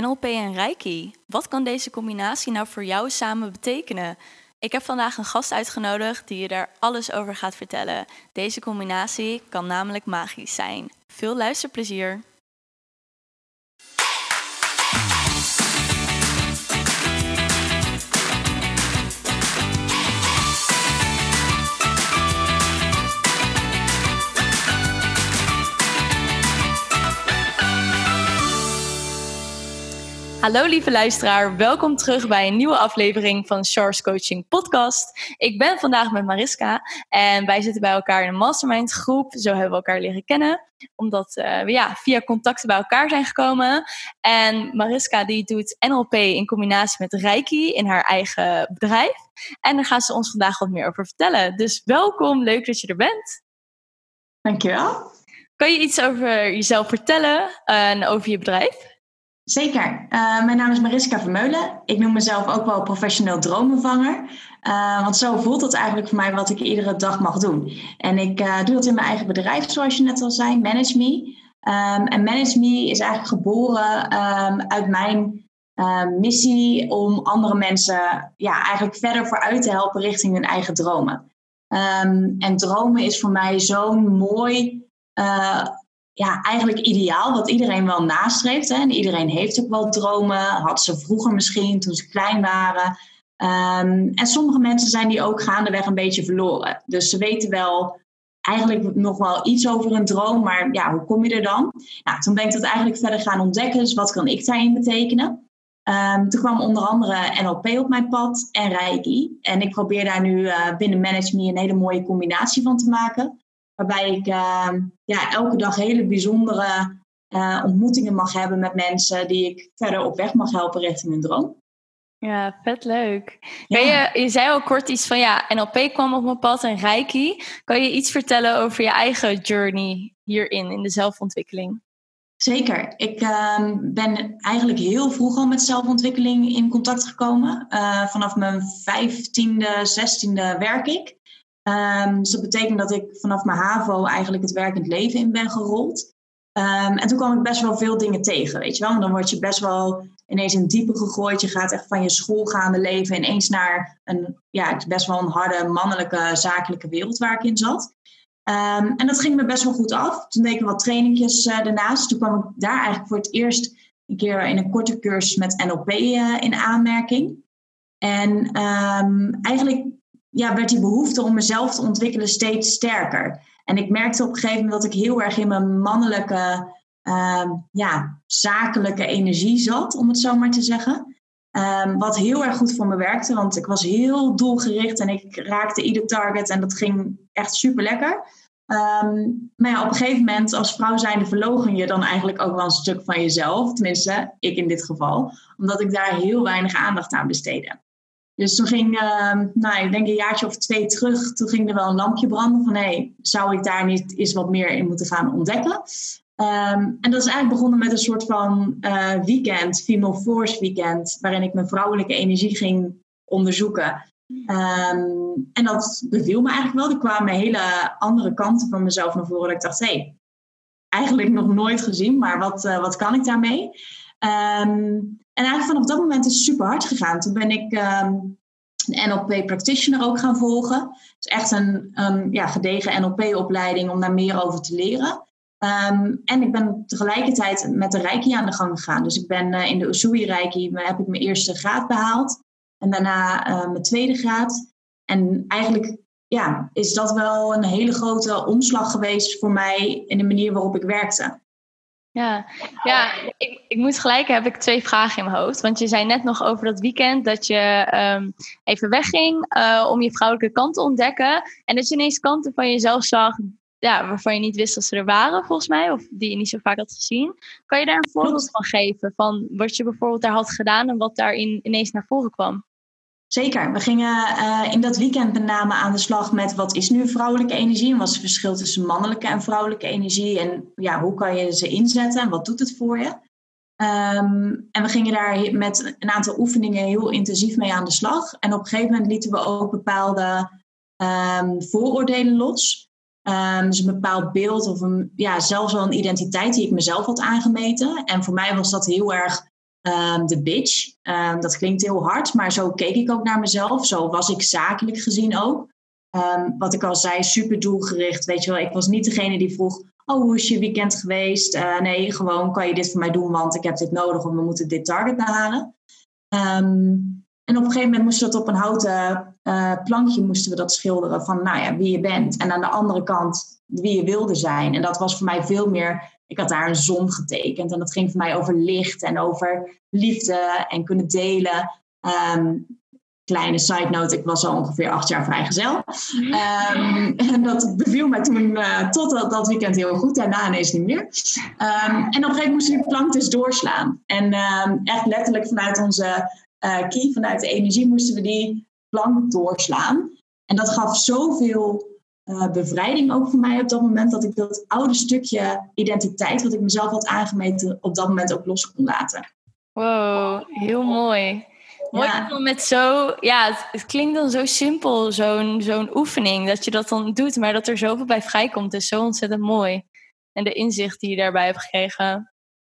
NLP en Reiki. Wat kan deze combinatie nou voor jou samen betekenen? Ik heb vandaag een gast uitgenodigd die je daar alles over gaat vertellen. Deze combinatie kan namelijk magisch zijn. Veel luisterplezier! Hallo lieve luisteraar, welkom terug bij een nieuwe aflevering van Charles Coaching Podcast. Ik ben vandaag met Mariska en wij zitten bij elkaar in een mastermind groep. Zo hebben we elkaar leren kennen, omdat uh, we ja, via contacten bij elkaar zijn gekomen. En Mariska die doet NLP in combinatie met Reiki in haar eigen bedrijf. En daar gaat ze ons vandaag wat meer over vertellen. Dus welkom, leuk dat je er bent. Dankjewel. Kan je iets over jezelf vertellen en over je bedrijf? Zeker. Uh, mijn naam is Mariska Vermeulen. Ik noem mezelf ook wel professioneel droombevanger. Uh, want zo voelt het eigenlijk voor mij wat ik iedere dag mag doen. En ik uh, doe dat in mijn eigen bedrijf, zoals je net al zei, Manage Me. Um, en Manage Me is eigenlijk geboren um, uit mijn missie om andere mensen ja, eigenlijk verder vooruit te helpen richting hun eigen dromen. En dromen is voor mij zo'n mooi ja, eigenlijk ideaal, wat iedereen wel nastreeft. Hè? En iedereen heeft ook wel dromen, had ze vroeger misschien toen ze klein waren. Um, en sommige mensen zijn die ook gaandeweg een beetje verloren. Dus ze weten wel eigenlijk nog wel iets over een droom, maar ja, hoe kom je er dan? Nou, toen ben ik dat eigenlijk verder gaan ontdekken. Dus wat kan ik daarin betekenen? Um, toen kwam onder andere NLP op mijn pad en Reiki. En ik probeer daar nu uh, binnen Manage Me een hele mooie combinatie van te maken. Waarbij ik uh, ja, elke dag hele bijzondere uh, ontmoetingen mag hebben met mensen die ik verder op weg mag helpen richting hun droom. Ja, vet leuk. Ja. Je, je zei al kort iets van ja, NLP kwam op mijn pad en Reiki. Kan je iets vertellen over je eigen journey hierin, in de zelfontwikkeling? Zeker. Ik uh, ben eigenlijk heel vroeg al met zelfontwikkeling in contact gekomen. Uh, vanaf mijn vijftiende, zestiende werk ik. Um, dus dat betekent dat ik vanaf mijn HAVO eigenlijk het werkend leven in ben gerold. Um, en toen kwam ik best wel veel dingen tegen, weet je wel. En dan word je best wel ineens in diepe gegooid. Je gaat echt van je schoolgaande leven ineens naar een, ja, best wel een harde mannelijke zakelijke wereld waar ik in zat. Um, en dat ging me best wel goed af. Toen deed ik wat trainingjes uh, daarnaast. Toen kwam ik daar eigenlijk voor het eerst een keer in een korte cursus met NLP eh, in aanmerking. En eigenlijk ja, werd die behoefte om mezelf te ontwikkelen steeds sterker. En ik merkte op een gegeven moment dat ik heel erg in mijn mannelijke, uh, ja, zakelijke energie zat, om het zo maar te zeggen. Um, wat heel erg goed voor me werkte, want ik was heel doelgericht en ik raakte ieder target en dat ging echt super lekker. Um, maar ja, op een gegeven moment als vrouw zijnde verlogen je dan eigenlijk ook wel een stuk van jezelf. Tenminste, ik in dit geval. Omdat ik daar heel weinig aandacht aan besteedde. Dus toen ging, uh, nou, ik denk een jaartje of twee terug, toen ging er wel een lampje branden van hé, zou ik daar niet eens wat meer in moeten gaan ontdekken? Um, en dat is eigenlijk begonnen met een soort van uh, weekend, Female Force weekend, waarin ik mijn vrouwelijke energie ging onderzoeken. Um, en dat beviel me eigenlijk wel. Er kwamen hele andere kanten van mezelf naar voren. Dat ik dacht, hé, hey, eigenlijk nog nooit gezien, maar wat, uh, wat kan ik daarmee? En eigenlijk vanaf dat moment is het super hard gegaan. Toen ben ik um, een NLP practitioner ook gaan volgen. Dus echt een ja, gedegen NLP-opleiding om daar meer over te leren. Um, en ik ben tegelijkertijd met de Reiki aan de gang gegaan. Dus ik ben uh, in de Usui Reiki heb ik mijn eerste graad behaald. En daarna uh, mijn tweede graad. En eigenlijk ja, is dat wel een hele grote omslag geweest voor mij in de manier waarop ik werkte. Ja, ja ik, ik moet gelijk heb ik twee vragen in mijn hoofd. Want je zei net nog over dat weekend dat je um, even wegging uh, om je vrouwelijke kant te ontdekken. En dat je ineens kanten van jezelf zag ja, waarvan je niet wist dat ze er waren, volgens mij. Of die je niet zo vaak had gezien. Kan je daar een voorbeeld van geven? Van wat je bijvoorbeeld daar had gedaan en wat daarin ineens naar voren kwam? Zeker. We gingen uh, in dat weekend met name aan de slag met wat is nu vrouwelijke energie en wat is het verschil tussen mannelijke en vrouwelijke energie en ja, hoe kan je ze inzetten en wat doet het voor je. Um, en we gingen daar met een aantal oefeningen heel intensief mee aan de slag. En op een gegeven moment lieten we ook bepaalde um, vooroordelen los. Um, dus een bepaald beeld of een, ja, zelfs wel een identiteit die ik mezelf had aangemeten. En voor mij was dat heel erg um, de bitch. Um, dat klinkt heel hard, maar zo keek ik ook naar mezelf. Zo was ik zakelijk gezien ook. Um, wat ik al zei, super doelgericht. Weet je wel, ik was niet degene die vroeg: Oh, hoe is je weekend geweest? Uh, nee, gewoon kan je dit voor mij doen, want ik heb dit nodig, want we moeten dit target behalen. en op een gegeven moment moesten we dat op een houten uh, plankje moesten we dat schilderen van nou ja, wie je bent. En aan de andere kant wie je wilde zijn. En dat was voor mij veel meer ik had daar een zon getekend en dat ging voor mij over licht en over liefde en kunnen delen. Um, kleine side note, ik was al ongeveer acht jaar vrijgezel. Um, en dat beviel mij toen uh, tot dat, dat, weekend heel goed, daarna ineens niet meer. Um, en op een gegeven moment moesten die plank dus doorslaan. En echt letterlijk vanuit onze uh, key, vanuit de energie, moesten we die plank doorslaan. En dat gaf zoveel uh, bevrijding ook voor mij op dat moment. Dat ik dat oude stukje identiteit, wat ik mezelf had aangemeten, op dat moment ook los kon laten. Wow, heel mooi. Mooi ja. met zo, ja, het, het, klinkt dan zo simpel, zo'n zo'n oefening, dat je dat dan doet, maar dat er zoveel bij vrijkomt, is zo ontzettend mooi. En de inzicht die je daarbij hebt gekregen.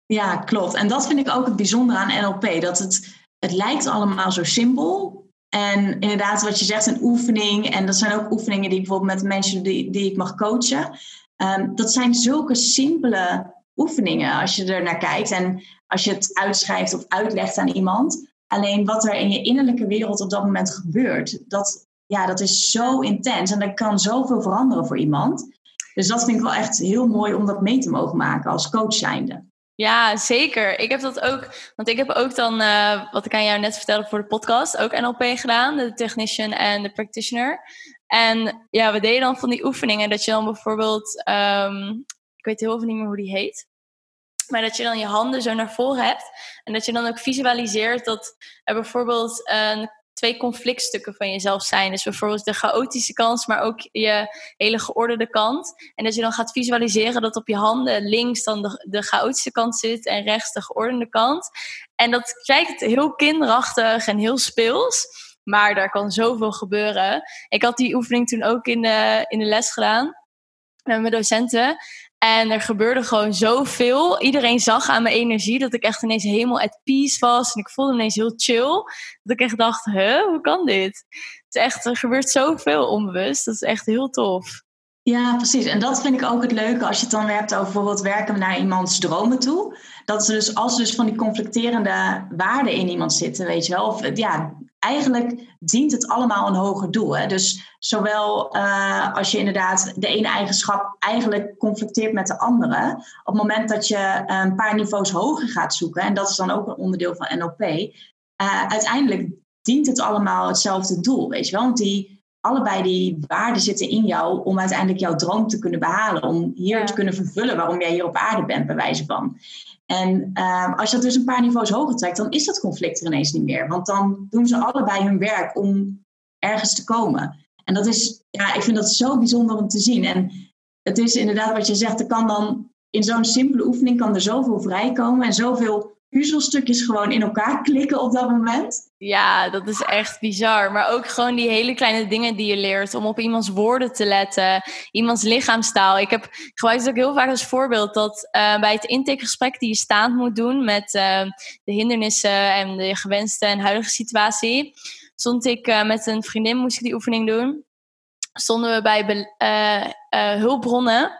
Ja, klopt. En dat vind ik ook het bijzondere aan NLP. Dat het, het lijkt allemaal zo simpel, en inderdaad, wat je zegt, een oefening. En dat zijn ook oefeningen die bijvoorbeeld met mensen die, die ik mag coachen. Um, dat zijn zulke simpele oefeningen als je er naar kijkt. En als je het uitschrijft of uitlegt aan iemand. Alleen wat er in je innerlijke wereld op dat moment gebeurt, dat, ja, dat is zo intens. En dat kan zoveel veranderen voor iemand. Dus dat vind ik wel echt heel mooi om dat mee te mogen maken als coach zijnde. Ja, zeker. Ik heb dat ook, want ik heb ook dan, uh, wat ik aan jou net vertelde voor de podcast, ook NLP gedaan, de technician en de practitioner. En ja, we deden dan van die oefeningen dat je dan bijvoorbeeld, um, ik weet heel veel niet meer hoe die heet, maar dat je dan je handen zo naar voren hebt en dat je dan ook visualiseert dat er bijvoorbeeld een twee conflictstukken van jezelf zijn. Dus bijvoorbeeld de chaotische kant, maar ook je hele geordende kant. En dat je dan gaat visualiseren dat op je handen links dan de, de chaotische kant zit en rechts de geordende kant. En dat kijkt heel kinderachtig en heel speels. Maar daar kan zoveel gebeuren. Ik had die oefening toen ook in de, in de les gedaan met mijn docenten. En er gebeurde gewoon zoveel. Iedereen zag aan mijn energie dat ik echt ineens helemaal at peace was. En ik voelde ineens heel chill. Dat ik echt dacht, hoe kan dit? Het is echt, er gebeurt zoveel onbewust. Dat is echt heel tof. Ja, precies. En dat vind ik ook het leuke als je het dan hebt over bijvoorbeeld werken naar iemands dromen toe. Dat ze dus, als dus van die conflicterende waarden in iemand zitten, weet je wel. Of ja, eigenlijk dient het allemaal een hoger doel. Hè? Dus zowel uh, als je inderdaad de ene eigenschap eigenlijk conflicteert met de andere, op het moment dat je een paar niveaus hoger gaat zoeken, en dat is dan ook een onderdeel van NLP, uh, eh, uiteindelijk dient het allemaal hetzelfde doel, weet je wel? Want die, allebei die waarden zitten in jou om uiteindelijk jouw droom te kunnen behalen, om hier te kunnen vervullen waarom jij hier op aarde bent, bij wijze van. En uh, als je dat dus een paar niveaus hoger trekt, dan is dat conflict er ineens niet meer. Want dan doen ze allebei hun werk om ergens te komen. En dat is, ja, ik vind dat zo bijzonder om te zien. En het is inderdaad wat je zegt, er kan dan in zo'n simpele oefening kan er zoveel vrijkomen en zoveel puzzelstukjes gewoon in elkaar klikken op dat moment. Ja, dat is echt bizar. Maar ook gewoon die hele kleine dingen die je leert. Om op iemands woorden te letten. Iemands lichaamstaal. Ik heb gebruik het ook heel vaak als voorbeeld. Dat uh, bij het intakegesprek die je staand moet doen. Met uh, de hindernissen en de gewenste en huidige situatie. Stond ik uh, met een vriendin, moest ik die oefening doen. Stonden we bij hulpbronnen.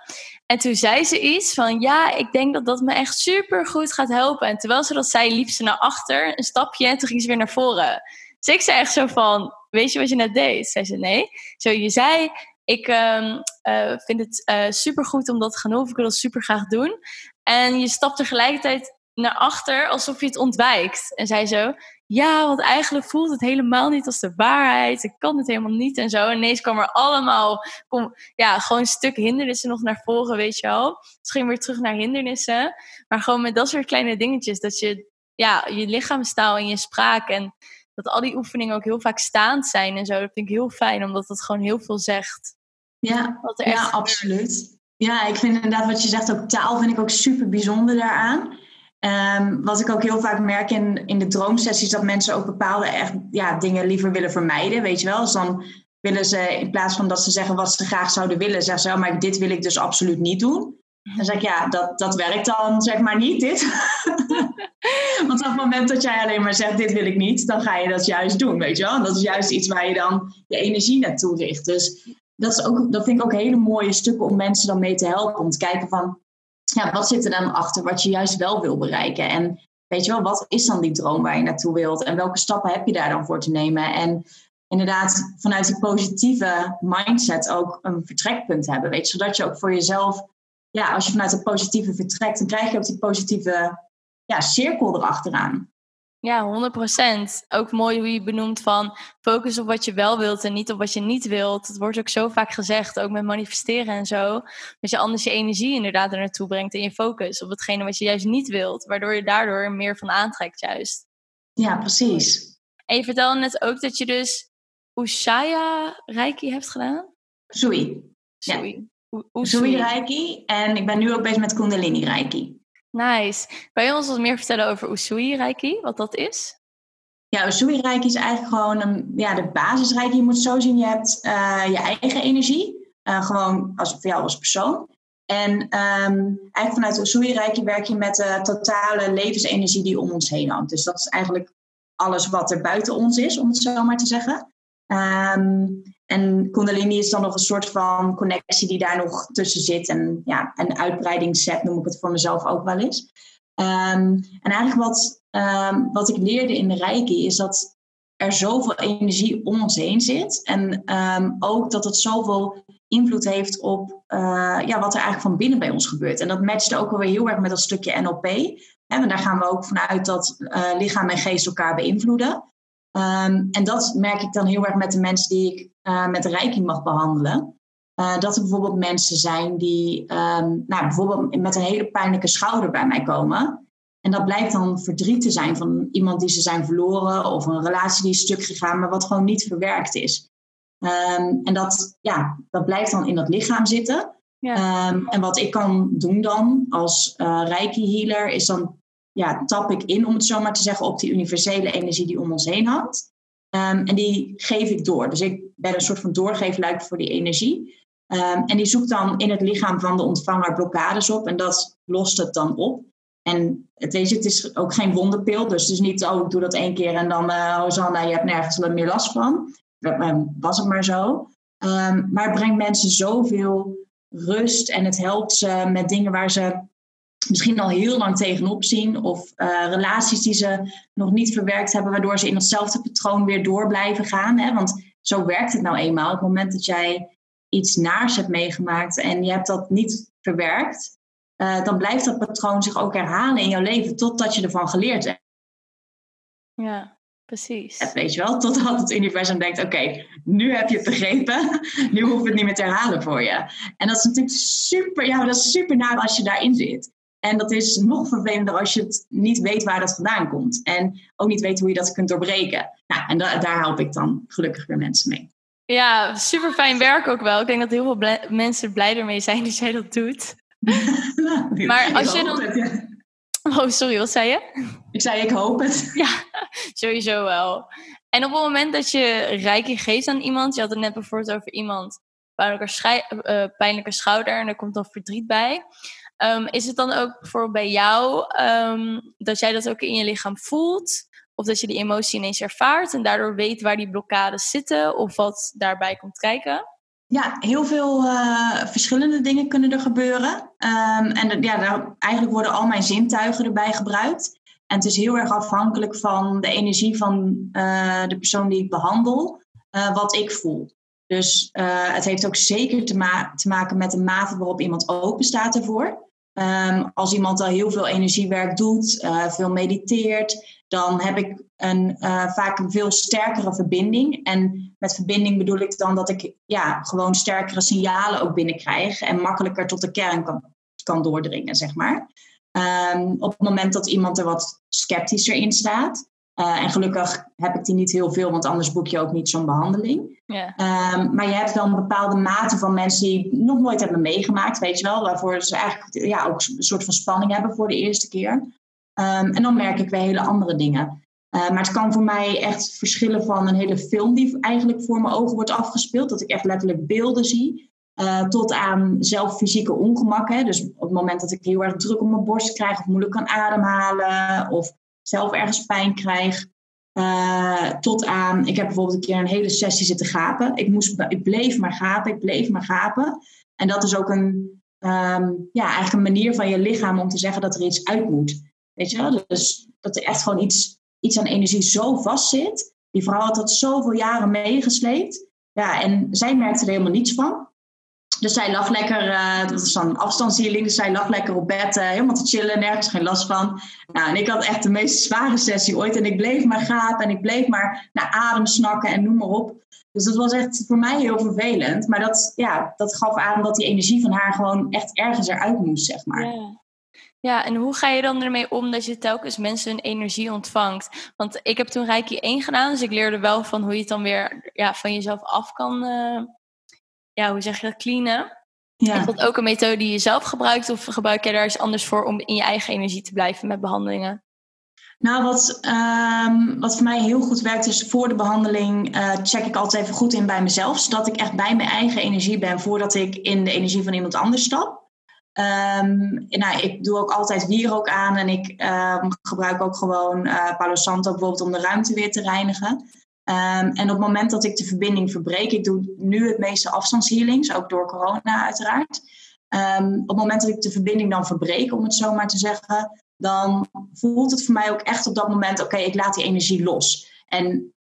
En toen zei ze iets van, ja, ik denk dat dat me echt super goed gaat helpen. En terwijl ze dat zei, liep ze naar achter, een stapje, en toen ging ze weer naar voren. Dus ik zei echt zo van, weet je wat je net deed? Zei ze, nee. Zo, je zei, ik um, uh, vind het uh, super goed om dat te gaan doen, ik wil dat super graag doen. En je stapt tegelijkertijd naar achter alsof je het ontwijkt. En zei zo, ja, want eigenlijk voelt het helemaal niet als de waarheid. Ik kan het helemaal niet en zo. En ineens kwam er allemaal, kom, ja, gewoon een stuk hindernissen nog naar voren, weet je wel. Dus ging weer terug naar hindernissen. Maar gewoon met dat soort kleine dingetjes, dat je, ja, je lichaamstaal en je spraak en dat al die oefeningen ook heel vaak staand zijn en zo. Dat vind ik heel fijn, omdat dat gewoon heel veel zegt. Ja, ja absoluut. Ja, ik vind inderdaad wat je zegt, ook taal vind ik ook super bijzonder daaraan. Um, wat ik ook heel vaak merk in, in de droomsessies, dat mensen ook bepaalde echt, ja, dingen liever willen vermijden. Weet je wel, dus dan willen ze in plaats van dat ze zeggen wat ze graag zouden willen, zeggen ze, oh, maar dit wil ik dus absoluut niet doen. Dan zeg ik, ja, dat, dat werkt dan zeg maar niet, dit. Want op het moment dat jij alleen maar zegt, dit wil ik niet, dan ga je dat juist doen, weet je wel. dat is juist iets waar je dan je energie naartoe richt. Dus dat, is ook, dat vind ik ook hele mooie stukken om mensen dan mee te helpen. Om te kijken van, ja, wat zit er dan achter wat je juist wel wil bereiken? En weet je wel, wat is dan die droom waar je naartoe wilt? En welke stappen heb je daar dan voor te nemen? En inderdaad vanuit die positieve mindset ook een vertrekpunt hebben. Weet je, zodat je ook voor jezelf, ja, als je vanuit het positieve vertrekt, dan krijg je ook die positieve ja, cirkel erachteraan. Ja, 100%. Ook mooi hoe je benoemt van focus op wat je wel wilt en niet op wat je niet wilt. Dat wordt ook zo vaak gezegd, ook met manifesteren en zo. Dat je anders je energie inderdaad er naartoe brengt en je focus op hetgene wat je juist niet wilt. Waardoor je daardoor meer van aantrekt juist. Ja, precies. En je vertelde net ook dat je dus Ushaya Reiki hebt gedaan? Sui. Sui. Ja. Sui Reiki. En ik ben nu ook bezig met Kundalini Reiki. Nice. Kan je ons wat meer vertellen over Usui Reiki, wat dat is? Ja, Usui Reiki is eigenlijk gewoon een, ja, de basis. Je moet zo zien, je hebt uh, je eigen energie. Uh, gewoon als, voor jou als persoon. En um, eigenlijk vanuit Usui Reiki werk je met de totale levensenergie die om ons heen hangt. Dus dat is eigenlijk alles wat er buiten ons is, om het zo maar te zeggen. Um, en Kundalini is dan nog een soort van connectie die daar nog tussen zit. En ja, een uitbreidingsset noem ik het voor mezelf ook wel eens. Um, en eigenlijk wat, um, wat ik leerde in de Reiki is dat er zoveel energie om ons heen zit. En ook dat het zoveel invloed heeft op uh, ja, wat er eigenlijk van binnen bij ons gebeurt. En dat matcht ook wel heel erg met dat stukje NLP. En daar gaan we ook vanuit dat uh, lichaam en geest elkaar beïnvloeden. Um, en dat merk ik dan heel erg met de mensen die ik uh, met Reiki mag behandelen. Uh, dat er bijvoorbeeld mensen zijn die um, nou, bijvoorbeeld met een hele pijnlijke schouder bij mij komen. En dat blijkt dan verdriet te zijn van iemand die ze zijn verloren of een relatie die is stuk gegaan, maar wat gewoon niet verwerkt is. Um, en dat, ja, dat blijft dan in dat lichaam zitten. Ja. Um, en wat ik kan doen dan als uh, reiki healer is dan ja, tap ik in, om het zo maar te zeggen, op die universele energie die om ons heen hangt. Um, en die geef ik door. Dus ik ben een soort van doorgeefluik voor die energie. Um, en die zoekt dan in het lichaam van de ontvanger blokkades op en dat lost het dan op. En het, het is ook geen wonderpil, dus het is niet, oh, ik doe dat één keer en dan, uh, Hosanna, je hebt nergens meer last van. Was het maar zo. Maar het brengt mensen zoveel rust en het helpt ze met dingen waar ze misschien al heel lang tegenop zien. Of uh, relaties die ze nog niet verwerkt hebben, waardoor ze in hetzelfde patroon weer door blijven gaan. Hè? Want zo werkt het nou eenmaal. Op het moment dat jij iets naars hebt meegemaakt en je hebt dat niet verwerkt, uh, dan blijft dat patroon zich ook herhalen in jouw leven totdat je ervan geleerd hebt. Ja, precies. weet je wel, totdat het universum denkt, oké, nu heb je het begrepen, nu hoef je het niet meer te herhalen voor je. En dat is natuurlijk super, ja, dat is super naar als je daarin zit. En dat is nog vervelender als je het niet weet waar dat vandaan komt. En ook niet weet hoe je dat kunt doorbreken. Nou, en da daar help ik dan gelukkig weer mensen mee. Ja, super fijn werk ook wel. Ik denk dat heel veel mensen blij ermee zijn dat jij dat doet. maar als je dan. Oh, sorry, wat zei je? Ik zei, ik hoop het. Ja, sowieso wel. En op het moment dat je rijke geeft aan iemand, je had het net bijvoorbeeld over iemand, pijnlijke, uh, pijnlijke schouder en er komt dan verdriet bij. Um, is het dan ook bijvoorbeeld bij jou um, dat jij dat ook in je lichaam voelt? Of dat je die emotie ineens ervaart en daardoor weet waar die blokkades zitten of wat daarbij komt kijken? Ja, heel veel uh, verschillende dingen kunnen er gebeuren. Um, en ja, daar, eigenlijk worden al mijn zintuigen erbij gebruikt. En het is heel erg afhankelijk van de energie van uh, de persoon die ik behandel, uh, wat ik voel. Dus het heeft ook zeker te, te, maken met de mate waarop iemand open staat ervoor. Um, als iemand al heel veel energiewerk doet, uh, veel mediteert, dan heb ik een, uh, vaak een veel sterkere verbinding. En met verbinding bedoel ik dan dat ik ja, gewoon sterkere signalen ook binnenkrijg en makkelijker tot de kern kan, kan doordringen, zeg maar. Um, op het moment dat iemand er wat sceptischer in staat, uh, en gelukkig heb ik die niet heel veel, want anders boek je ook niet zo'n behandeling. Yeah. Um, maar je hebt wel een bepaalde mate van mensen die nog nooit hebben meegemaakt, weet je wel, waarvoor ze eigenlijk ja, ook een soort van spanning hebben voor de eerste keer. Um, en dan merk ik weer hele andere dingen. Uh, maar het kan voor mij echt verschillen van een hele film die eigenlijk voor mijn ogen wordt afgespeeld, dat ik echt letterlijk beelden zie. Uh, tot aan zelf fysieke ongemakken. Dus op het moment dat ik heel erg druk op mijn borst krijg of moeilijk kan ademhalen of zelf ergens pijn krijg. Uh, tot aan, ik heb bijvoorbeeld een keer een hele sessie zitten gapen. Ik, moest, ik bleef maar gapen, ik bleef maar gapen. En dat is ook een, um, ja, eigenlijk een manier van je lichaam om te zeggen dat er iets uit moet. Weet je wel? Dus dat er echt gewoon iets, iets aan energie zo vast zit. Die vrouw had dat zoveel jaren meegesleept. Ja, en zij merkte er helemaal niets van. Dus zij lag lekker, uh, dat is dan afstandshealing, dus zij lag lekker op bed, uh, helemaal te chillen, nergens geen last van. Nou, en ik had echt de meest zware sessie ooit en ik bleef maar gapen en ik bleef maar naar adem snakken en noem maar op. Dus dat was echt voor mij heel vervelend. Maar dat, ja, dat gaf aan dat die energie van haar gewoon echt ergens eruit moest, zeg maar. Ja. Ja, en hoe ga je dan ermee om dat je telkens mensen hun energie ontvangt? Want ik heb toen Reiki 1 gedaan, dus ik leerde wel van hoe je het dan weer ja, van jezelf af kan, uh, ja, hoe zeg je dat, cleanen. Ja. Is dat ook een methode die je zelf gebruikt of gebruik je daar iets anders voor om in je eigen energie te blijven met behandelingen? Nou, wat, um, wat voor mij heel goed werkt is voor de behandeling uh, check ik altijd even goed in bij mezelf. Zodat ik echt bij mijn eigen energie ben voordat ik in de energie van iemand anders stap. Um, nou, ik doe ook altijd wierook aan en ik um, gebruik ook gewoon uh, Palo Santo bijvoorbeeld om de ruimte weer te reinigen. Um, en op het moment dat ik de verbinding verbreek, ik doe nu het meeste afstandshealings, ook door corona uiteraard. op het moment dat ik de verbinding dan verbreek, om het zo maar te zeggen, dan voelt het voor mij ook echt op dat moment, oké, ik laat die energie los. En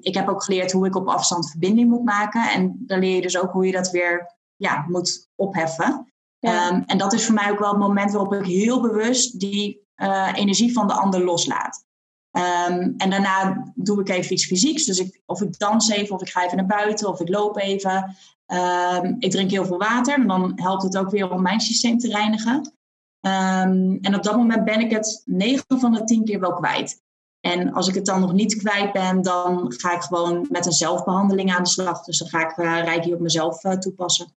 ik heb ook geleerd hoe ik op afstand verbinding moet maken. En dan leer je dus ook hoe je dat weer ja, moet opheffen. Ehm, en dat is voor mij ook wel het moment waarop ik heel bewust die uh, energie van de ander loslaat. Um, en daarna doe ik even iets fysieks. Dus ik, of ik dans even, of ik ga even naar buiten, of ik loop even. Um, ik drink heel veel water. En dan helpt het ook weer om mijn systeem te reinigen. en op dat moment ben ik het 9 van de 10 keer wel kwijt. En als ik het dan nog niet kwijt ben, dan ga ik gewoon met een zelfbehandeling aan de slag. Dus dan ga ik uh, Reiki op mezelf uh, toepassen.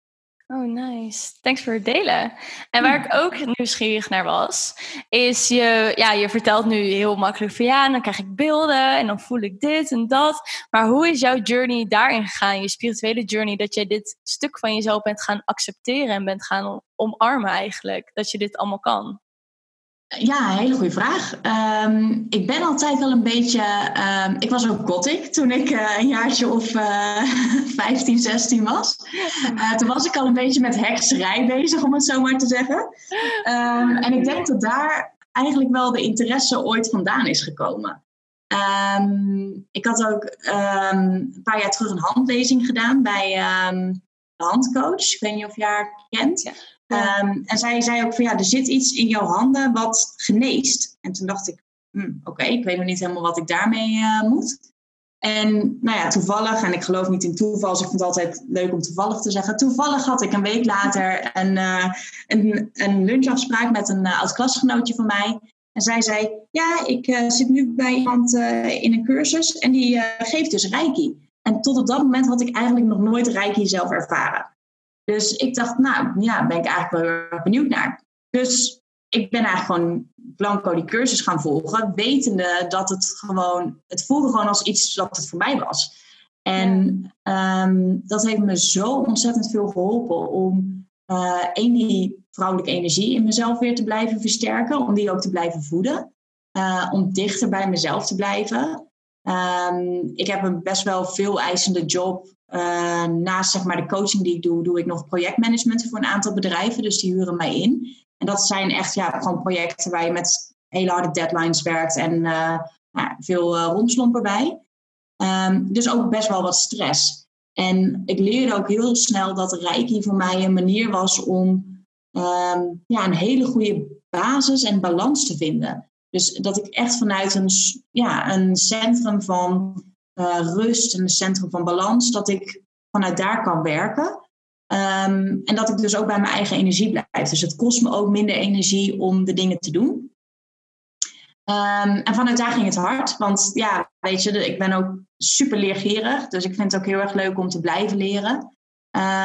Oh, nice. Thanks voor het delen. En waar ik ook nieuwsgierig naar was, is je, ja, je vertelt nu heel makkelijk van ja, dan krijg ik beelden en dan voel ik dit en dat. Maar hoe is jouw journey daarin gegaan, je spirituele journey, dat jij dit stuk van jezelf bent gaan accepteren en bent gaan omarmen eigenlijk, dat je dit allemaal kan? Ja, hele goede vraag. Um, ik ben altijd wel een beetje. Um, ik was ook gothic toen ik uh, een jaartje of uh, 15, 16 was. Uh, toen was ik al een beetje met hekserij bezig, om het zo maar te zeggen. Um, en ik denk dat daar eigenlijk wel de interesse ooit vandaan is gekomen. ik had ook een paar jaar terug een handlezing gedaan bij de handcoach. Ik weet niet of je haar kent. Ja. Um, en zij zei ook van ja, er zit iets in jouw handen wat geneest. En toen dacht ik, hm, oké, ik weet nog niet helemaal wat ik daarmee uh, moet. En nou ja, toevallig, en ik geloof niet in toeval, ik vind het altijd leuk om toevallig te zeggen. Toevallig had ik een week later een, uh, een, een lunchafspraak met een uh, oud klasgenootje van mij. En zij zei, ja, ik zit nu bij iemand in een cursus en die geeft dus Reiki. En tot op dat moment had ik eigenlijk nog nooit Reiki zelf ervaren. Dus ik dacht, nou ja, ben ik eigenlijk wel heel erg benieuwd naar. Dus ik ben eigenlijk gewoon blanco die cursus gaan volgen, wetende dat het gewoon, het voelde gewoon als iets dat het voor mij was. En ehm, dat heeft me zo ontzettend veel geholpen om uh, één, die vrouwelijke energie in mezelf weer te blijven versterken, om die ook te blijven voeden, uh, om dichter bij mezelf te blijven. Um, ik heb een best wel veel eisende job uh, naast zeg maar, de coaching die ik doe, doe ik nog projectmanagement voor een aantal bedrijven. Dus die huren mij in. En dat zijn echt ja, gewoon projecten waar je met hele harde deadlines werkt en nou, veel uh, romslompen bij. Um, dus ook best wel wat stress. En ik leerde ook heel snel dat Reiki voor mij een manier was om um, ja, een hele goede basis en balans te vinden. Dus dat ik echt vanuit een, ja, een centrum van uh, rust en een centrum van balans, dat ik vanuit daar kan werken. Um, en dat ik dus ook bij mijn eigen energie blijf. Dus het kost me ook minder energie om de dingen te doen. Um, en vanuit daar ging het hard. Want ja, weet je, ik ben ook super leergierig. Dus ik vind het ook heel erg leuk om te blijven leren.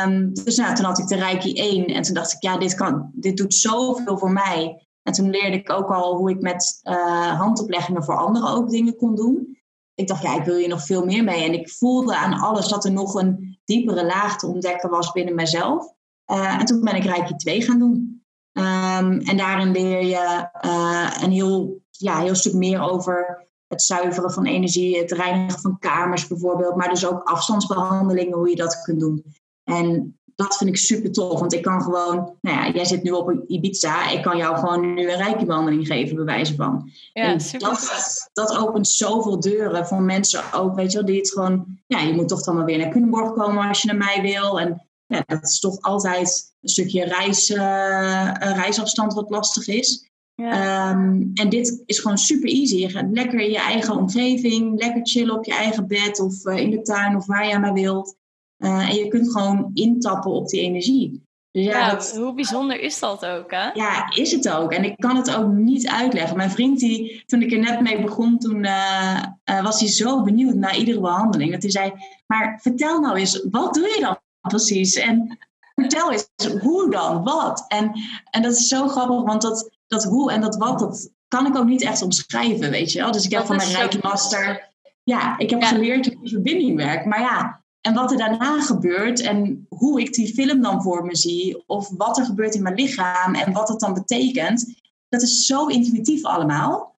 Um, dus nou, toen had ik de Reiki 1 en toen dacht ik, ja, dit, kan, dit doet zoveel voor mij. En toen leerde ik ook al hoe ik met uh, handopleggingen voor anderen ook dingen kon doen. ik dacht, ja, ik wil hier nog veel meer mee. En ik voelde aan alles dat er nog een diepere laag te ontdekken was binnen mezelf. Uh, en toen ben ik Reiki 2 gaan doen. Um, en daarin leer je uh, een heel, ja, heel stuk meer over het zuiveren van energie, het reinigen van kamers bijvoorbeeld, maar dus ook afstandsbehandelingen, hoe je dat kunt doen. En dat vind ik super tof, want ik kan gewoon, nou ja, jij zit nu op Ibiza, ik kan jou gewoon nu een rijke behandeling geven, bij wijze van. Ja, super. Dat, dat opent zoveel deuren voor mensen ook, weet je wel, die het gewoon, ja, je moet toch dan maar weer naar Culemborg komen als je naar mij wil. En ja, dat is toch altijd een stukje reis, uh, reisafstand wat lastig is. Ja. Ehm, en dit is gewoon super easy. Je gaat lekker in je eigen omgeving, lekker chillen op je eigen bed of uh, in de tuin of waar je maar wilt. Uh, en je kunt gewoon intappen op die energie. Dus ja, dat, hoe bijzonder is dat ook, hè? Ja, is het ook. En ik kan het ook niet uitleggen. Mijn vriend, die, toen ik er net mee begon, toen uh, uh, was hij zo benieuwd naar iedere behandeling. Dat hij zei, maar vertel nou eens, wat doe je dan precies? En vertel eens, hoe dan? Wat? En, en dat is zo grappig, want dat, dat hoe en dat wat, dat kan ik ook niet echt omschrijven, weet je wel. Dus ik heb van mijn Rijke Master, ja, ik heb geleerd hoe verbinding werkt. Maar ja, en wat er daarna gebeurt en hoe ik die film dan voor me zie, of wat er gebeurt in mijn lichaam en wat het dan betekent, dat is zo intuïtief allemaal.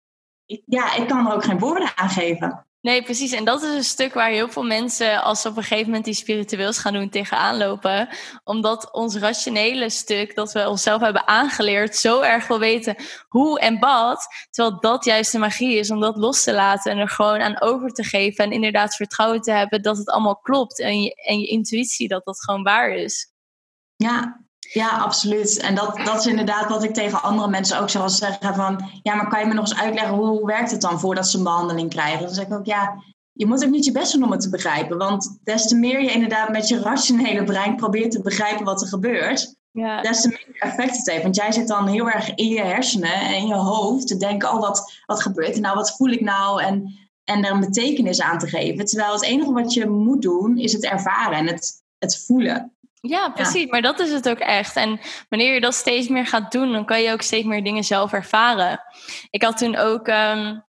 ja, ik kan er ook geen woorden aan geven. Nee, precies. En dat is een stuk waar heel veel mensen, als ze op een gegeven moment die spiritueels gaan doen, tegenaan lopen. Omdat ons rationele stuk, dat we onszelf hebben aangeleerd, zo erg wil weten hoe en wat. Terwijl dat juist de magie is om dat los te laten en er gewoon aan over te geven. En inderdaad vertrouwen te hebben dat het allemaal klopt. En je, en je intuïtie dat dat gewoon waar is. Ja, ja, absoluut. En dat, dat is inderdaad wat ik tegen andere mensen ook zou zeggen van... ja, maar kan je me nog eens uitleggen hoe werkt het dan voordat ze een behandeling krijgen? Dan zeg ik ook, ja, je moet ook niet je best doen om het te begrijpen. Want des te meer je inderdaad met je rationele brein probeert te begrijpen wat er gebeurt... Ja. des te meer effect het heeft. Want jij zit dan heel erg in je hersenen en in je hoofd te denken... oh, wat, wat gebeurt er nou? Wat voel ik nou? En, en er een betekenis aan te geven. Terwijl het enige wat je moet doen is het ervaren en het, het voelen. Ja, precies. Maar dat is het ook echt. En wanneer je dat steeds meer gaat doen, dan kan je ook steeds meer dingen zelf ervaren. Ik had toen ook um,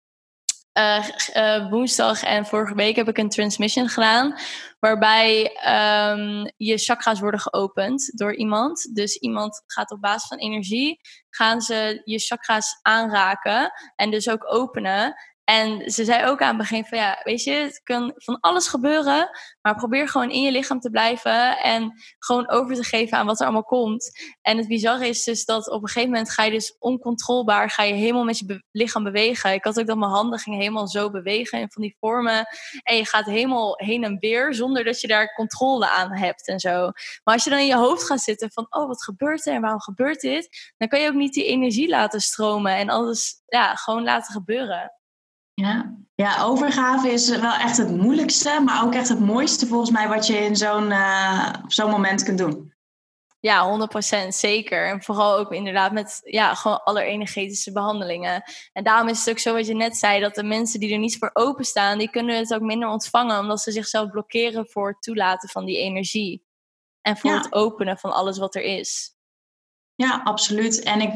uh, woensdag en vorige week heb ik een transmission gedaan. Waarbij um, je chakra's worden geopend door iemand. Dus iemand gaat op basis van energie, gaan ze je chakra's aanraken en dus ook openen. En ze zei ook aan het begin van ja, weet je, het kan van alles gebeuren, maar probeer gewoon in je lichaam te blijven en gewoon over te geven aan wat er allemaal komt. En het bizarre is dus dat op een gegeven moment ga je dus oncontrolebaar, ga je helemaal met je lichaam bewegen. Ik had ook dat mijn handen gingen helemaal zo bewegen in van die vormen. En je gaat helemaal heen en weer zonder dat je daar controle aan hebt en zo. Maar als je dan in je hoofd gaat zitten van oh, wat gebeurt er en waarom gebeurt dit? Dan kan je ook niet die energie laten stromen en alles ja, gewoon laten gebeuren. Ja. ja, overgave is wel echt het moeilijkste, maar ook echt het mooiste volgens mij wat je in zo'n uh, zo'n moment kunt doen. Ja, 100% zeker. En vooral ook inderdaad met ja, gewoon allerenergetische behandelingen. En daarom is het ook zo wat je net zei, dat de mensen die er niet voor openstaan, die kunnen het ook minder ontvangen, omdat ze zichzelf blokkeren voor het toelaten van die energie. En voor het openen van alles wat er is. Ja, absoluut. En ik,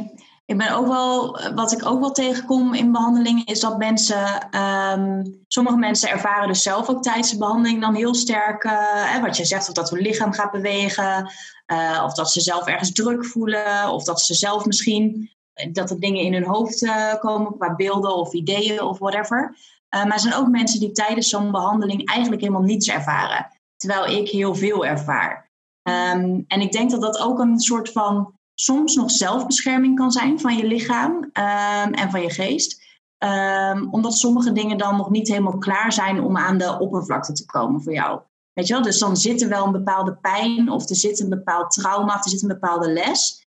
ik ben ook wel, wat ik ook wel tegenkom in behandelingen, is dat mensen, um, sommige mensen ervaren dus zelf ook tijdens de behandeling dan heel sterk, uh, wat je zegt, of dat hun lichaam gaat bewegen, uh, of dat ze zelf ergens druk voelen, of dat ze zelf misschien, dat er dingen in hun hoofd komen qua beelden of ideeën of whatever. maar er zijn ook mensen die tijdens zo'n behandeling eigenlijk helemaal niets ervaren, terwijl ik heel veel ervaar. Um, en ik denk dat dat ook een soort van soms nog zelfbescherming kan zijn van je lichaam um, en van je geest. Um, omdat sommige dingen dan nog niet helemaal klaar zijn om aan de oppervlakte te komen voor jou. Weet je wel? Dus dan zit er wel een bepaalde pijn of er zit een bepaald trauma of er zit een bepaalde les.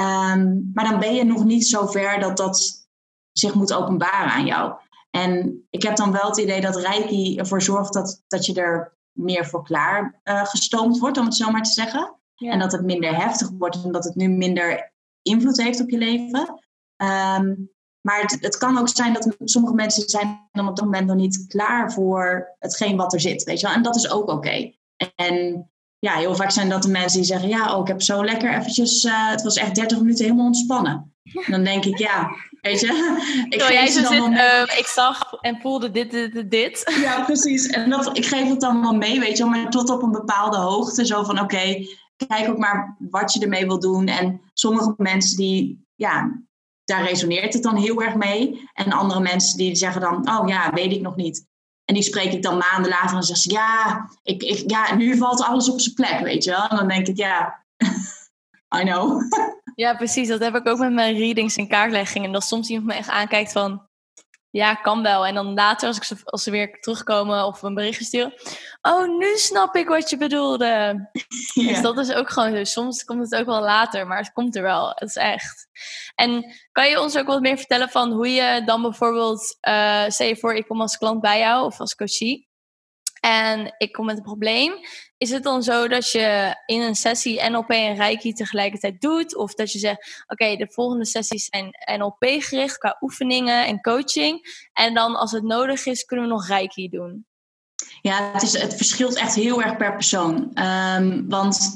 Um, maar dan ben je nog niet zo ver dat dat zich moet openbaren aan jou. En ik heb dan wel het idee dat Reiki ervoor zorgt dat, dat je er meer voor klaar uh, gestoomd wordt, om het zo maar te zeggen. En dat het minder heftig wordt en dat het nu minder invloed heeft op je leven. Ehm, maar het, het, kan ook zijn dat sommige mensen zijn dan op dat moment nog niet klaar voor hetgeen wat er zit. Weet je wel? En dat is ook oké. En ja, heel vaak zijn dat de mensen die zeggen: Ja, oh, ik heb zo lekker eventjes. Uh, het was echt 30 minuten helemaal ontspannen. En dan denk ik: Ja, Weet je? Ik, jij zo zit, uh, ik zag en voelde dit, dit, dit. Ja, precies. En dat, ik geef het dan wel mee, weet je maar tot op een bepaalde hoogte. Zo van, oké, kijk ook maar wat je ermee wil doen. En sommige mensen die, ja, daar resoneert het dan heel erg mee. En andere mensen die zeggen dan, oh ja, weet ik nog niet. En die spreek ik dan maanden later en zeggen ze, ja, ik, ik, ja, nu valt alles op zijn plek, weet je wel. En dan denk ik, ja, I know. Ja, precies. Dat heb ik ook met mijn readings en kaartleggingen. Dat soms iemand me echt aankijkt van... Ja, kan wel. En dan later, als, ik ze, als ze weer terugkomen of een berichtje sturen... Oh, nu snap ik wat je bedoelde. Dus dat is ook gewoon zo. Soms komt het ook wel later, maar het komt er wel. Het is echt. En kan je ons ook wat meer vertellen van hoe je dan bijvoorbeeld... Uh, stel je voor, ik kom als klant bij jou of als coachie en ik kom met een probleem. Is het dan zo dat je in een sessie NLP en Reiki tegelijkertijd doet? Of dat je zegt, oké, de volgende sessies zijn NLP gericht qua oefeningen en coaching. En dan als het nodig is, kunnen we nog Reiki doen? Ja, het, is, het verschilt echt heel erg per persoon. Um, want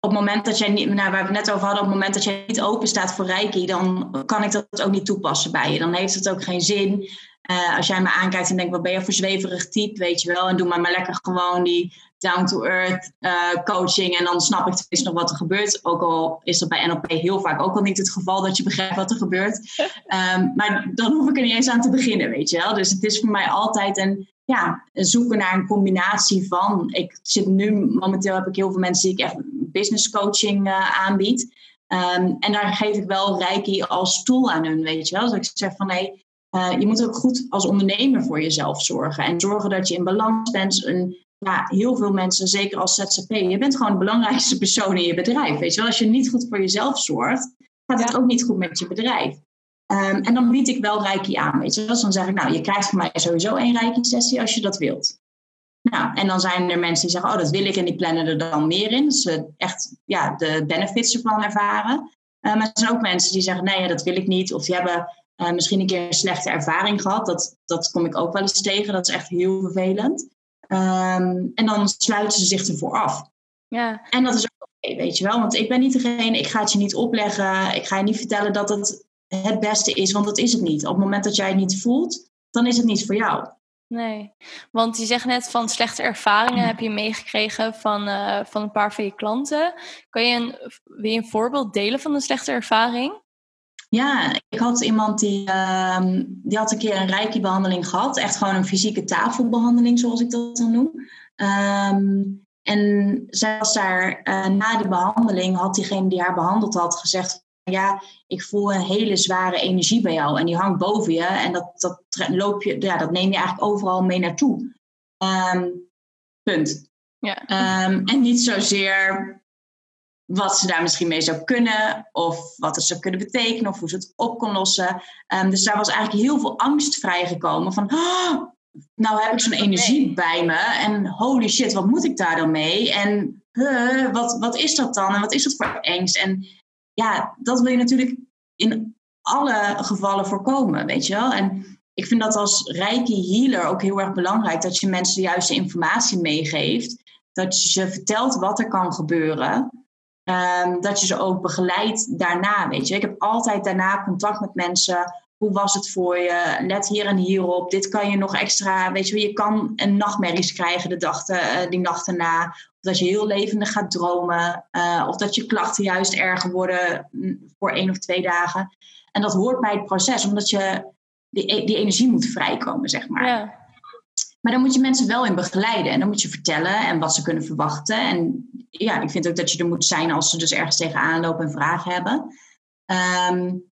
op het moment dat jij niet, nou, waar we het net over hadden, op het moment dat jij niet open staat voor Reiki, dan kan ik dat ook niet toepassen bij je. Dan heeft het ook geen zin. Uh, als jij me aankijkt en denkt, wat ben je voor zweverig type, weet je wel. En doe maar maar lekker gewoon die down-to-earth uh, coaching. En dan snap ik tenminste nog wat er gebeurt. Ook al is dat bij NLP heel vaak ook al niet het geval dat je begrijpt wat er gebeurt. Um, maar dan hoef ik er niet eens aan te beginnen, weet je wel. Dus het is voor mij altijd een, ja, zoeken naar een combinatie van. Ik zit nu, momenteel heb ik heel veel mensen die ik echt business coaching uh, aanbied. Um, en daar geef ik wel Reiki als tool aan hun, weet je wel. Dus ik zeg van, hé, hey, uh, je moet ook goed als ondernemer voor jezelf zorgen. En zorgen dat je in balans bent. En, ja, heel veel mensen, zeker als ZZP, je bent gewoon de belangrijkste persoon in je bedrijf. Weet je wel? Als je niet goed voor jezelf zorgt, gaat het ook niet goed met je bedrijf. Um, en dan bied ik wel Reiki aan. Weet je wel? Dus dan zeg ik, nou, je krijgt van mij sowieso één Reiki-sessie als je dat wilt. Nou, en dan zijn er mensen die zeggen, oh, dat wil ik en die plannen er dan meer in. Ze echt ja, de benefits ervan ervaren. Uh, maar er zijn ook mensen die zeggen, nee, dat wil ik niet. Of die hebben uh, misschien een keer een slechte ervaring gehad. Dat, dat kom ik ook wel eens tegen. Dat is echt heel vervelend. Um, en dan sluiten ze zich ervoor af. Ja. En dat is ook oké, weet je wel. Want ik ben niet degene, ik ga het je niet opleggen. Ik ga je niet vertellen dat het het beste is, want dat is het niet. Op het moment dat jij het niet voelt, dan is het niet voor jou. Nee, want je zegt net van slechte ervaringen heb je meegekregen van, uh, van een paar van je klanten. Kan je een, wil je een voorbeeld delen van een slechte ervaring? Ja, ik had iemand die, uh, die had een keer een reiki-behandeling gehad. Echt gewoon een fysieke tafelbehandeling, zoals ik dat dan noem. Um, en zelfs daar uh, na de behandeling had diegene die haar behandeld had gezegd... Ja, ik voel een hele zware energie bij jou en die hangt boven je. En dat, dat, loop je, ja, dat neem je eigenlijk overal mee naartoe. Um, punt. Ja. Um, en niet zozeer wat ze daar misschien mee zou kunnen, of wat het zou kunnen betekenen, of hoe ze het op kon lossen. Um, dus daar was eigenlijk heel veel angst vrijgekomen van, oh, nou heb ik zo'n energie bij me en holy shit, wat moet ik daar dan mee? En uh, wat, wat is dat dan en wat is dat voor angst? En ja, dat wil je natuurlijk in alle gevallen voorkomen, weet je wel? En ik vind dat als reiki healer ook heel erg belangrijk dat je mensen de juiste informatie meegeeft. Dat je ze vertelt wat er kan gebeuren. Um, dat je ze ook begeleidt daarna, weet je. Ik heb altijd daarna contact met mensen. Hoe was het voor je? Let hier en hierop. Dit kan je nog extra, weet je Je kan een nachtmerries krijgen de dag uh, die nacht erna. Of dat je heel levendig gaat dromen. Uh, of dat je klachten juist erger worden mm, voor één of twee dagen. En dat hoort bij het proces, omdat je die, e-, die energie moet vrijkomen, zeg maar. Ja. Maar dan moet je mensen wel in begeleiden. En dan moet je vertellen en wat ze kunnen verwachten. En ja, ik vind ook dat je er moet zijn als ze dus ergens tegenaan lopen en vragen hebben. Um,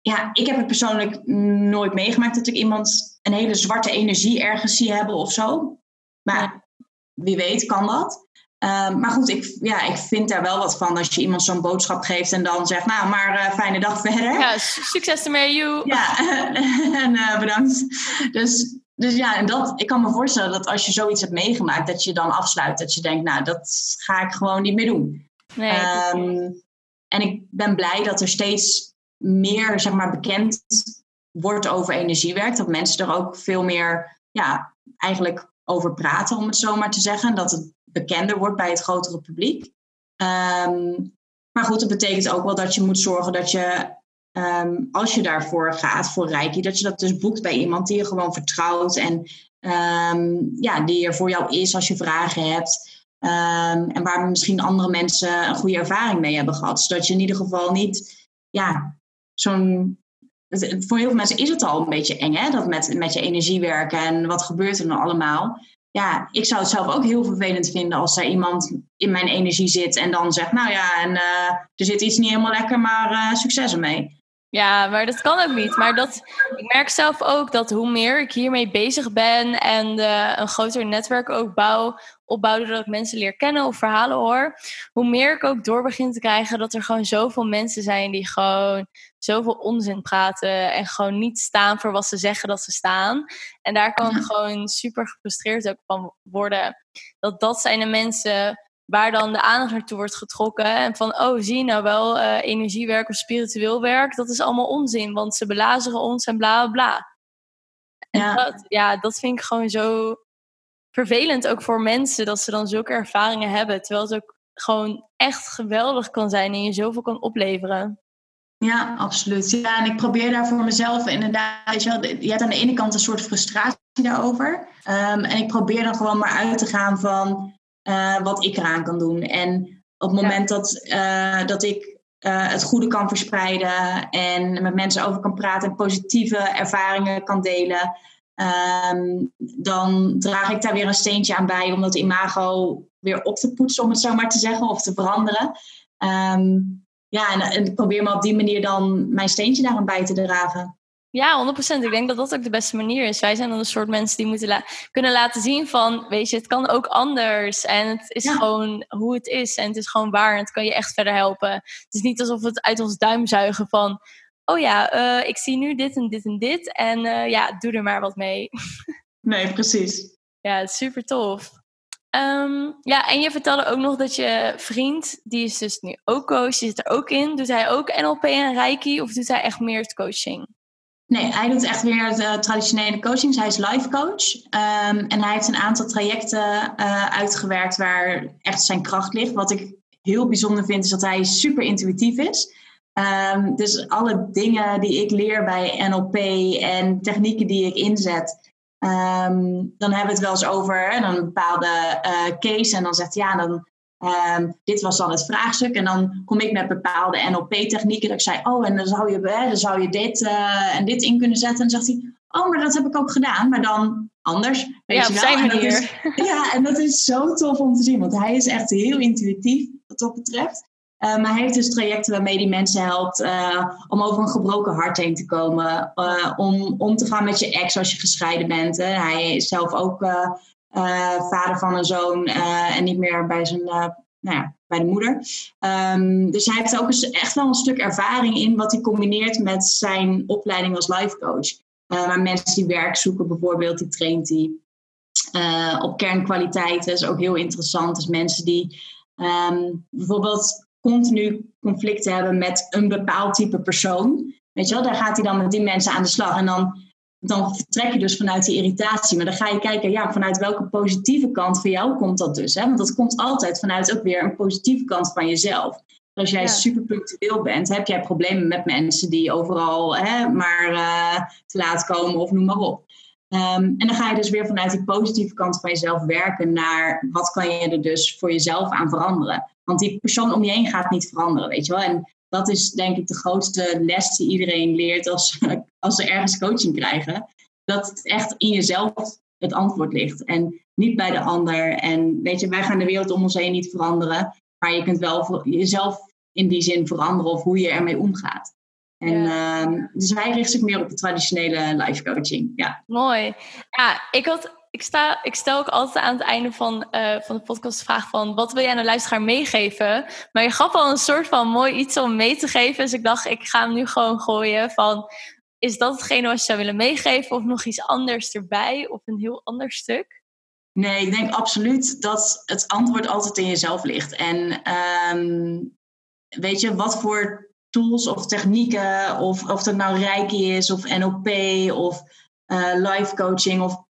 ja, ik heb het persoonlijk nooit meegemaakt dat ik iemand een hele zwarte energie ergens zie hebben of zo. Maar wie weet kan dat. Um, maar goed, ik, ja, ik vind daar wel wat van als je iemand zo'n boodschap geeft en dan zegt, nou, maar uh, fijne dag verder. Ja, succes ermee, you. Ja, en uh, bedankt. Dus dus ja, en dat, ik kan me voorstellen dat als je zoiets hebt meegemaakt, dat je dan afsluit. Dat je denkt, nou, dat ga ik gewoon niet meer doen. Nee, um, en ik ben blij dat er steeds meer, zeg maar, bekend wordt over energiewerk. Dat mensen er ook veel meer, ja, eigenlijk over praten, om het zo maar te zeggen. Dat het bekender wordt bij het grotere publiek. Um, maar goed, dat betekent ook wel dat je moet zorgen dat je ehm, als je daarvoor gaat, voor Reiki, dat je dat dus boekt bij iemand die je gewoon vertrouwt en ehm, ja, die er voor jou is als je vragen hebt. Ehm, en waar misschien andere mensen een goede ervaring mee hebben gehad. Zodat je in ieder geval niet, ja, zo'n. Voor heel veel mensen is het al een beetje eng, hè? Dat met, met je energie werken en wat gebeurt er nou allemaal ja, ik zou het zelf ook heel vervelend vinden als er iemand in mijn energie zit en dan zegt, nou ja, en, uh, er zit iets niet helemaal lekker, maar uh, succes ermee. Ja, maar dat kan ook niet. Maar dat, ik merk zelf ook dat hoe meer ik hiermee bezig ben en uh, een groter netwerk ook bouw, opbouw doordat ik mensen leer kennen of verhalen hoor, hoe meer ik ook door begin te krijgen dat er gewoon zoveel mensen zijn die gewoon zoveel onzin praten en gewoon niet staan voor wat ze zeggen dat ze staan. En daar kan ik gewoon super gefrustreerd ook van worden. Dat dat zijn de mensen waar dan de aandacht naartoe wordt getrokken. En van, oh, zie je nou wel, uh, energiewerk of spiritueel werk, dat is allemaal onzin, want ze belazeren ons en bla bla bla. Ja. Dat, ja, dat vind ik gewoon zo vervelend ook voor mensen, dat ze dan zulke ervaringen hebben. Terwijl het ook gewoon echt geweldig kan zijn en je zoveel kan opleveren. Ja, absoluut. Ja, en ik probeer daar voor mezelf inderdaad, je, wel, je hebt aan de ene kant een soort frustratie daarover. Um, en ik probeer dan gewoon maar uit te gaan van uh, wat ik eraan kan doen. En op het moment dat, uh, dat ik uh, het goede kan verspreiden en met mensen over kan praten en positieve ervaringen kan delen, um, dan draag ik daar weer een steentje aan bij om dat imago weer op te poetsen, om het zo maar te zeggen, of te veranderen. Um, ja, en, en probeer me op die manier dan mijn steentje daaraan bij te dragen. Ja, 100%. Ik denk dat dat ook de beste manier is. Wij zijn dan een soort mensen die moeten la kunnen laten zien van, weet je, het kan ook anders. En het is gewoon hoe het is. En het is gewoon waar. En het kan je echt verder helpen. Het is niet alsof we het uit ons duim zuigen van, oh ja, uh, ik zie nu dit en dit en dit. En uh, ja, doe er maar wat mee. Nee, precies. Ja, super tof. Um, ja, en je vertelde ook nog dat je vriend, die is dus nu ook coach, die zit er ook in. Doet hij ook NLP en Reiki of doet hij echt meer het coaching? Nee, hij doet echt weer de traditionele coaching. Hij is life coach. Um, en hij heeft een aantal trajecten uh, uitgewerkt waar echt zijn kracht ligt. Wat ik heel bijzonder vind, is dat hij super intuïtief is. Um, dus alle dingen die ik leer bij NLP en technieken die ik inzet, um, dan hebben we het wel eens over een bepaalde uh, case. En dan zegt ja, dan Um, dit was dan het vraagstuk. En dan kom ik met bepaalde NLP-technieken. Dat ik zei, oh, en dan zou je, hè, dan zou je dit uh, en dit in kunnen zetten. En dan zegt hij, oh, maar dat heb ik ook gedaan. Maar dan anders. Weet ja, je wel. zijn en dat is, ja, en dat is zo tof om te zien. Want hij is echt heel intuïtief wat dat betreft. Uh, maar hij heeft dus trajecten waarmee hij mensen helpt uh, om over een gebroken hart heen te komen. Uh, om om te gaan met je ex als je gescheiden bent. Hè. Hij is zelf ook vader van een zoon en niet meer bij zijn nou ja, bij de moeder. Um, dus hij heeft ook echt wel een stuk ervaring in wat hij combineert met zijn opleiding als life coach. Uh, maar mensen die werk zoeken bijvoorbeeld, die traint hij. Op kernkwaliteiten is ook heel interessant. Dus mensen die um, bijvoorbeeld continu conflicten hebben met een bepaald type persoon. Weet je wel, daar gaat hij dan met die mensen aan de slag. En dan dan vertrek je dus vanuit die irritatie. Maar dan ga je kijken, ja, vanuit welke positieve kant van jou komt dat dus? Hè? Want dat komt altijd vanuit ook weer een positieve kant van jezelf. Als jij ja. super punctueel bent, heb jij problemen met mensen die overal hè, maar uh, te laat komen of noem maar op. Um, en dan ga je dus weer vanuit die positieve kant van jezelf werken naar wat kan je er dus voor jezelf aan veranderen. Want die persoon om je heen gaat niet veranderen, weet je wel. En dat is denk ik de grootste les die iedereen leert als, als ze ergens coaching krijgen. Dat het echt in jezelf het antwoord ligt en niet bij de ander. En weet je, wij gaan de wereld om ons heen niet veranderen, maar je kunt wel jezelf in die zin veranderen of hoe je ermee omgaat. En, ja. uh, dus hij richt zich meer op de traditionele life coaching. Ja. Mooi. Ja, ik had ik, sta, ik stel ook altijd aan het einde van, uh, van de podcast de vraag van... wat wil jij de luisteraar meegeven? Maar je gaf al een soort van mooi iets om mee te geven. Dus ik dacht, ik ga hem nu gewoon gooien van... is dat hetgene wat je zou willen meegeven? Of nog iets anders erbij? Of een heel ander stuk? Nee, ik denk absoluut dat het antwoord altijd in jezelf ligt. En um, weet je, wat voor tools of technieken... of of dat nou Reiki is of NLP of... Uh, life coaching of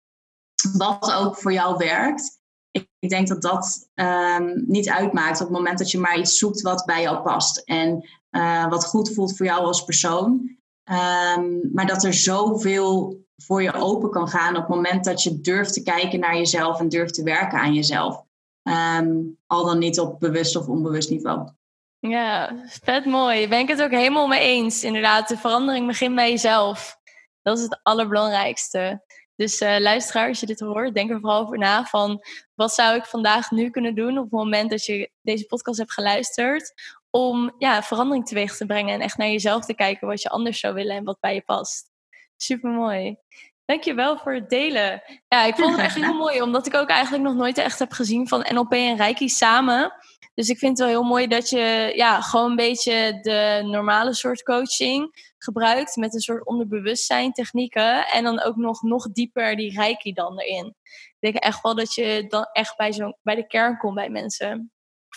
wat ook voor jou werkt. Ik denk dat dat um, niet uitmaakt op het moment dat je maar iets zoekt wat bij jou past. En wat goed voelt voor jou als persoon. Ehm, maar dat er zoveel voor je open kan gaan op het moment dat je durft te kijken naar jezelf en durft te werken aan jezelf. Ehm, al dan niet op bewust of onbewust niveau. Ja, vet mooi. Ben ik het ook helemaal mee eens. Inderdaad, de verandering begint bij jezelf. Dat is het allerbelangrijkste. Dus uh, luisteraar, als je dit hoort, denk er vooral over na van wat zou ik vandaag nu kunnen doen op het moment dat je deze podcast hebt geluisterd om ja, verandering teweeg te brengen en echt naar jezelf te kijken wat je anders zou willen en wat bij je past. Super mooi. Dankjewel voor het delen. Ja, ik vond het echt heel mooi, omdat ik ook eigenlijk nog nooit echt heb gezien van NLP en Reiki samen. Dus ik vind het wel heel mooi dat je ja, gewoon een beetje de normale soort coaching gebruikt met een soort onderbewustzijn technieken. En dan ook nog, nog dieper die Reiki dan erin. Ik denk echt wel dat je dan echt bij, zo, bij de kern komt bij mensen.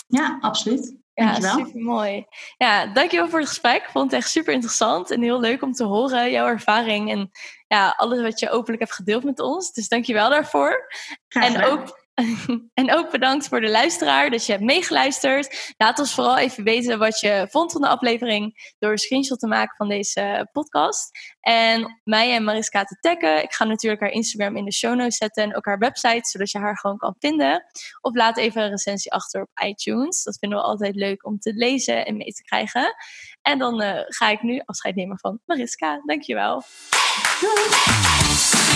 Ja, absoluut. Ja, super mooi. Ja, dankjewel voor het gesprek. Ik vond het echt super interessant en heel leuk om te horen, jouw ervaring en ja, alles wat je openlijk hebt gedeeld met ons. Dus dankjewel daarvoor. en ook en ook bedankt voor de luisteraar dat je hebt meegeluisterd. Laat ons vooral even weten wat je vond van de aflevering door een screenshot te maken van deze podcast. En mij en Mariska te taggen. Ik ga natuurlijk haar Instagram in de show notes zetten en ook haar website, zodat je haar gewoon kan vinden. Of laat even een recensie achter op iTunes. Dat vinden we altijd leuk om te lezen en mee te krijgen. En dan uh, ga ik nu afscheid nemen van Mariska. Dankjewel. Doei!